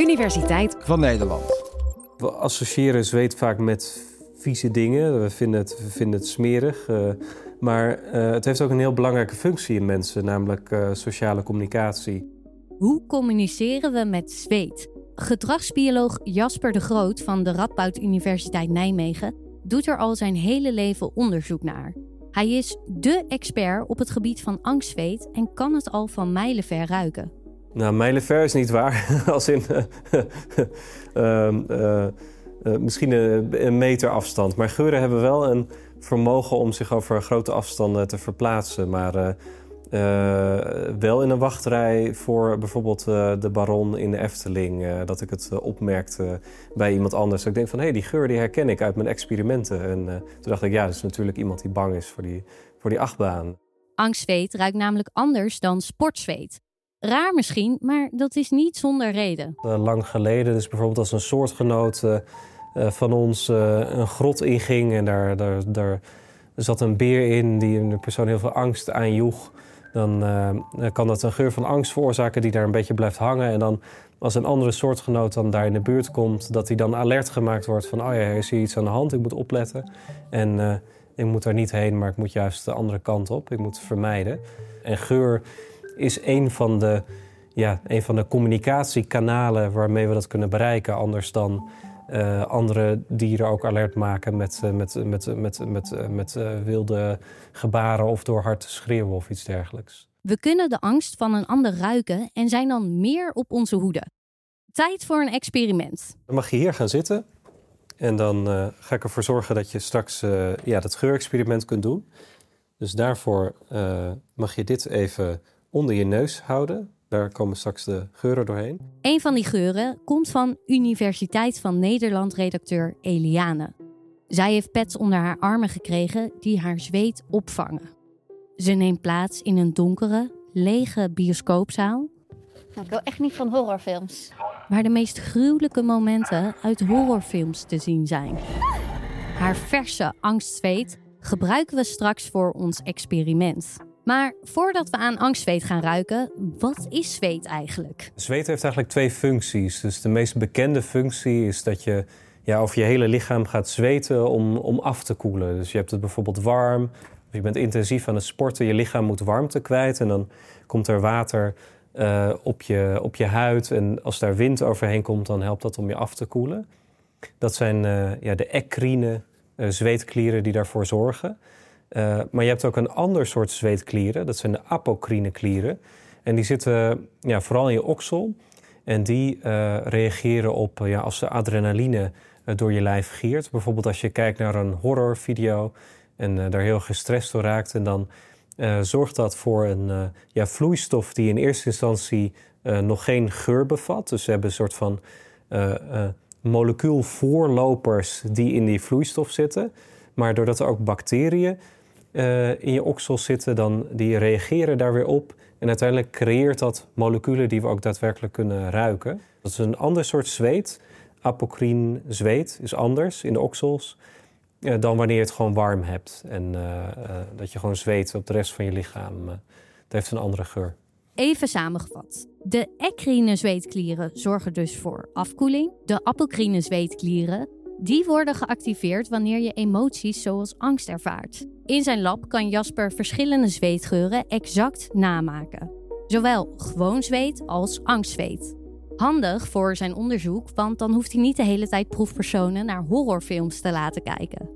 Universiteit van Nederland. We associëren zweet vaak met vieze dingen. We vinden het, we vinden het smerig. Uh, maar uh, het heeft ook een heel belangrijke functie in mensen, namelijk uh, sociale communicatie. Hoe communiceren we met zweet? Gedragsbioloog Jasper de Groot van de Radboud Universiteit Nijmegen doet er al zijn hele leven onderzoek naar. Hij is dé expert op het gebied van angstzweet en kan het al van mijlenver ruiken. Nou, mijlenver is niet waar. Als in uh, uh, misschien een, meter afstand. Maar geuren hebben wel een vermogen om zich over grote afstanden te verplaatsen. Maar wel in een wachtrij voor bijvoorbeeld de baron in de Efteling. Dat ik het opmerkte bij iemand anders. ik denk van, hé, hey, die geur die herken ik uit mijn experimenten. En toen dacht ik, ja, dat is natuurlijk iemand die bang is voor die, voor die achtbaan. Angstzweet ruikt namelijk anders dan sportzweet. Raar misschien, maar dat is niet zonder reden. lang geleden, dus bijvoorbeeld als een soortgenoot van ons een grot inging... en daar, daar, daar zat een beer in die een persoon heel veel angst aanjoeg dan kan dat een geur van angst veroorzaken die daar een beetje blijft hangen. En dan als een andere soortgenoot dan daar in de buurt komt, dat hij dan alert gemaakt wordt van, oh ja, er is hier iets aan de hand, ik moet opletten. En ik moet daar niet heen, maar ik moet juist de andere kant op. Ik moet vermijden. En geur is een van de, ja, een van de communicatiekanalen waarmee we dat kunnen bereiken, anders dan uh, andere dieren ook alert maken met, uh, met, met, met, met, uh, met wilde gebaren of door hard te schreeuwen of iets dergelijks. We kunnen de angst van een ander ruiken en zijn dan meer op onze hoede. Tijd voor een experiment. Dan mag je hier gaan zitten en dan ga ik ervoor zorgen dat je straks ja, dat geurexperiment kunt doen. Dus daarvoor mag je dit even onder je neus houden. Daar komen straks de geuren doorheen. Een van die geuren komt van Universiteit van Nederland-redacteur Eliane. Zij heeft pets onder haar armen gekregen die haar zweet opvangen. Ze neemt plaats in een donkere, lege bioscoopzaal. Nou, ik wil echt niet van horrorfilms. Waar de meest gruwelijke momenten uit horrorfilms te zien zijn. Haar verse angstzweet gebruiken we straks voor ons experiment. Maar voordat we aan angstzweet gaan ruiken, wat is zweet eigenlijk? Zweet heeft eigenlijk twee functies. Dus de meest bekende functie is dat je ja, over je hele lichaam gaat zweten om, om af te koelen. Dus je hebt het bijvoorbeeld warm, of je bent intensief aan het sporten, je lichaam moet warmte kwijt en dan komt er water uh, op, je, op je huid. En als daar wind overheen komt, dan helpt dat om je af te koelen. Dat zijn uh, ja, de ecrine uh, zweetklieren die daarvoor zorgen. Uh, maar je hebt ook een ander soort zweetklieren, dat zijn de apocrine klieren. En die zitten ja, vooral in je oksel. En die uh, reageren op ja, als de adrenaline door je lijf giert. Bijvoorbeeld als je kijkt naar een horrorvideo en daar heel gestrest door raakt. En dan zorgt dat voor een ja, vloeistof die in eerste instantie nog geen geur bevat. Dus ze hebben een soort van molecuulvoorlopers die in die vloeistof zitten. Maar doordat er ook bacteriën uh, in je oksels zitten, dan die reageren daar weer op. En uiteindelijk creëert dat moleculen die we ook daadwerkelijk kunnen ruiken. Dat is een ander soort zweet. Apocrine zweet is anders in de oksels uh, dan wanneer je het gewoon warm hebt. En uh, dat je gewoon zweet op de rest van je lichaam. het heeft een andere geur. Even samengevat. De ecrine zweetklieren zorgen dus voor afkoeling. De apocrine zweetklieren die worden geactiveerd wanneer je emoties zoals angst ervaart. In zijn lab kan Jasper verschillende zweetgeuren exact namaken. Zowel gewoon zweet als angstzweet. Handig voor zijn onderzoek, want dan hoeft hij niet de hele tijd proefpersonen naar horrorfilms te laten kijken.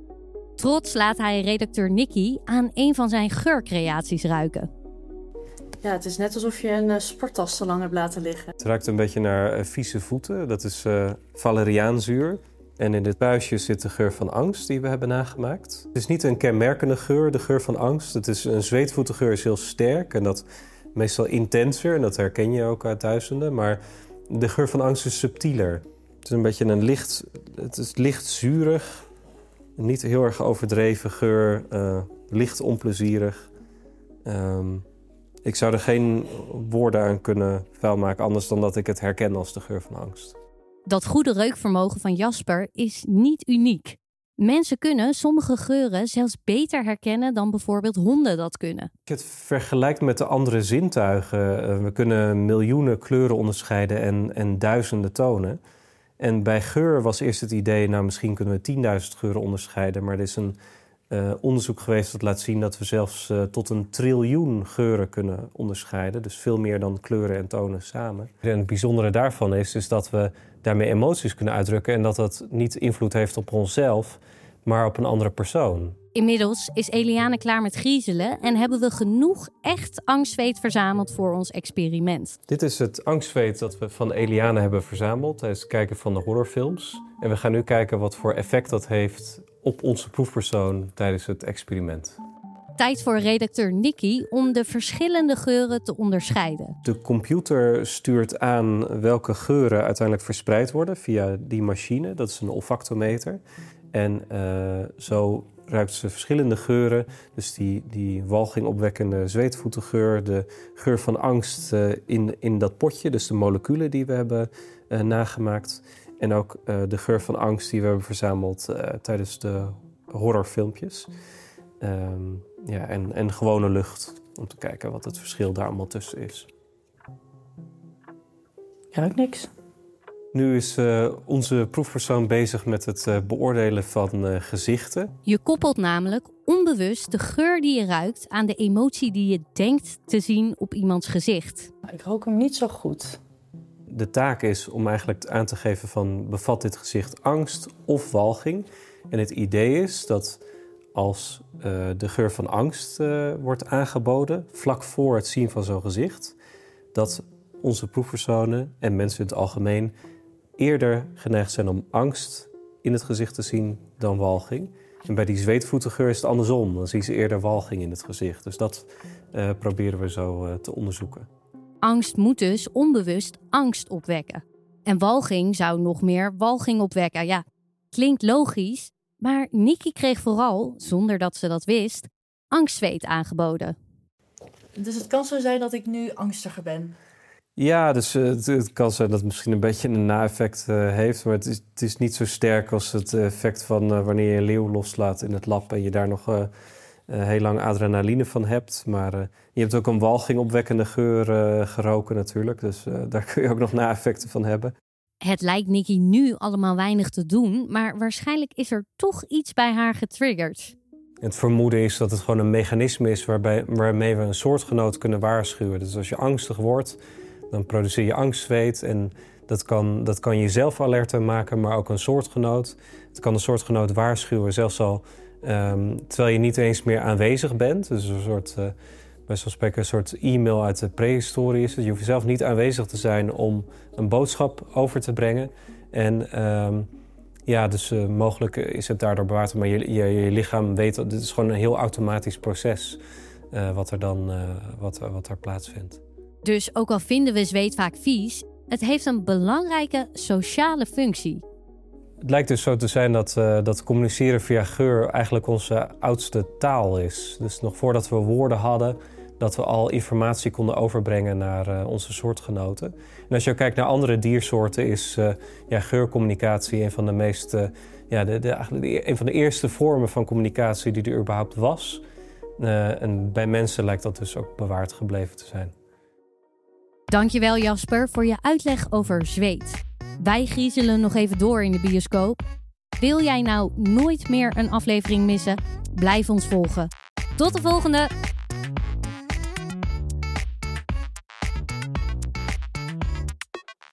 Trots laat hij redacteur Nicky aan een van zijn geurcreaties ruiken. Ja, het is net alsof je een uh, sporttas te lang hebt laten liggen. Het ruikt een beetje naar uh, vieze voeten. Dat is uh, valeriaanzuur. En in dit buisje zit de geur van angst die we hebben nagemaakt. Het is niet een kenmerkende geur, de geur van angst. Het is, een zweetvoetengeur is heel sterk en dat meestal intenser. En dat herken je ook uit duizenden. Maar de geur van angst is subtieler. Het is een beetje een licht, het is licht zuurig. Niet heel erg overdreven geur, uh, licht onplezierig. Um, ik zou er geen woorden aan kunnen vuilmaken, anders dan dat ik het herken als de geur van angst. Dat goede reukvermogen van Jasper is niet uniek. Mensen kunnen sommige geuren zelfs beter herkennen dan bijvoorbeeld honden dat kunnen. Je het vergelijkt met de andere zintuigen, uh, we kunnen miljoenen kleuren onderscheiden en, en duizenden tonen. En bij geur was eerst het idee, nou misschien kunnen we 10.000 geuren onderscheiden, maar er is een uh, onderzoek geweest dat laat zien dat we zelfs uh, tot een triljoen geuren kunnen onderscheiden. Dus veel meer dan kleuren en tonen samen. En het bijzondere daarvan is, is dat we daarmee emoties kunnen uitdrukken en dat dat niet invloed heeft op onszelf, maar op een andere persoon. Inmiddels is Eliane klaar met griezelen en hebben we genoeg echt angstzweet verzameld voor ons experiment. Dit is het angstzweet dat we van Eliane hebben verzameld tijdens het kijken van de horrorfilms. En we gaan nu kijken wat voor effect dat heeft op onze proefpersoon tijdens het experiment. Tijd voor redacteur Nicky om de verschillende geuren te onderscheiden. De computer stuurt aan welke geuren uiteindelijk verspreid worden via die machine. Dat is een olfactometer. En uh, zo ruikt ze verschillende geuren. Dus die, die walgingopwekkende zweetvoetengeur, de geur van angst uh, in, in dat potje, dus de moleculen die we hebben uh, nagemaakt. En ook uh, de geur van angst die we hebben verzameld uh, tijdens de horrorfilmpjes. Um, ja, en, en gewone lucht, om te kijken wat het verschil daar allemaal tussen is. Ruikt niks. Nu is uh, onze proefpersoon bezig met het beoordelen van gezichten. Je koppelt namelijk onbewust de geur die je ruikt aan de emotie die je denkt te zien op iemands gezicht. Ik rook hem niet zo goed de taak is om eigenlijk aan te geven van bevat dit gezicht angst of walging. En het idee is dat als uh, de geur van angst uh, wordt aangeboden, vlak voor het zien van zo'n gezicht, dat onze proefpersonen en mensen in het algemeen eerder geneigd zijn om angst in het gezicht te zien dan walging. En bij die zweetvoetengeur is het andersom. Dan zien ze eerder walging in het gezicht. Dus dat uh, proberen we zo te onderzoeken. Angst moet dus onbewust angst opwekken. En walging zou nog meer walging opwekken. Ja, klinkt logisch, maar Nikki kreeg vooral, zonder dat ze dat wist, angstzweet aangeboden. Dus het kan zo zijn dat ik nu angstiger ben. Ja, dus uh, het, het, kan zijn dat het misschien een beetje een na-effect uh, heeft. Maar het is, het is, niet zo sterk als het effect van uh, wanneer je een leeuw loslaat in het lab en je daar nog uh, heel lang adrenaline van hebt. Maar uh, je hebt ook een walgingopwekkende geur uh, geroken natuurlijk. Dus daar kun je ook nog na-effecten van hebben. Het lijkt Nikki nu allemaal weinig te doen, maar waarschijnlijk is er toch iets bij haar getriggerd. Het vermoeden is dat het gewoon een mechanisme is waarbij, waarmee we een soortgenoot kunnen waarschuwen. Dus als je angstig wordt, dan produceer je angstzweet. En dat kan, dat kan jezelf alerter maken, maar ook een soortgenoot. Het kan een soortgenoot waarschuwen, zelfs al Um, terwijl je niet eens meer aanwezig bent. Dus een soort, uh, bij zo'n spreken, een soort e-mail uit de prehistorie is het. Je hoeft zelf niet aanwezig te zijn om een boodschap over te brengen. En um, ja, dus uh, mogelijk is het daardoor bewaard. Maar je, je, lichaam weet dat dit is gewoon een heel automatisch proces uh, wat er dan wat, wat er plaatsvindt. Dus ook al vinden we zweet vaak vies, het heeft een belangrijke sociale functie. Het lijkt dus zo te zijn dat, uh, dat communiceren via geur eigenlijk onze oudste taal is. Dus nog voordat we woorden hadden, dat we al informatie konden overbrengen naar uh, onze soortgenoten. En als je kijkt naar andere diersoorten, is uh, ja, geurcommunicatie een van de meest, ja, de, de, eigenlijk de, een van de eerste vormen van communicatie die er überhaupt was. en bij mensen lijkt dat dus ook bewaard gebleven te zijn. Dankjewel Jasper voor je uitleg over zweet. Wij griezelen nog even door in de bioscoop. Wil jij nou nooit meer een aflevering missen? Blijf ons volgen. Tot de volgende!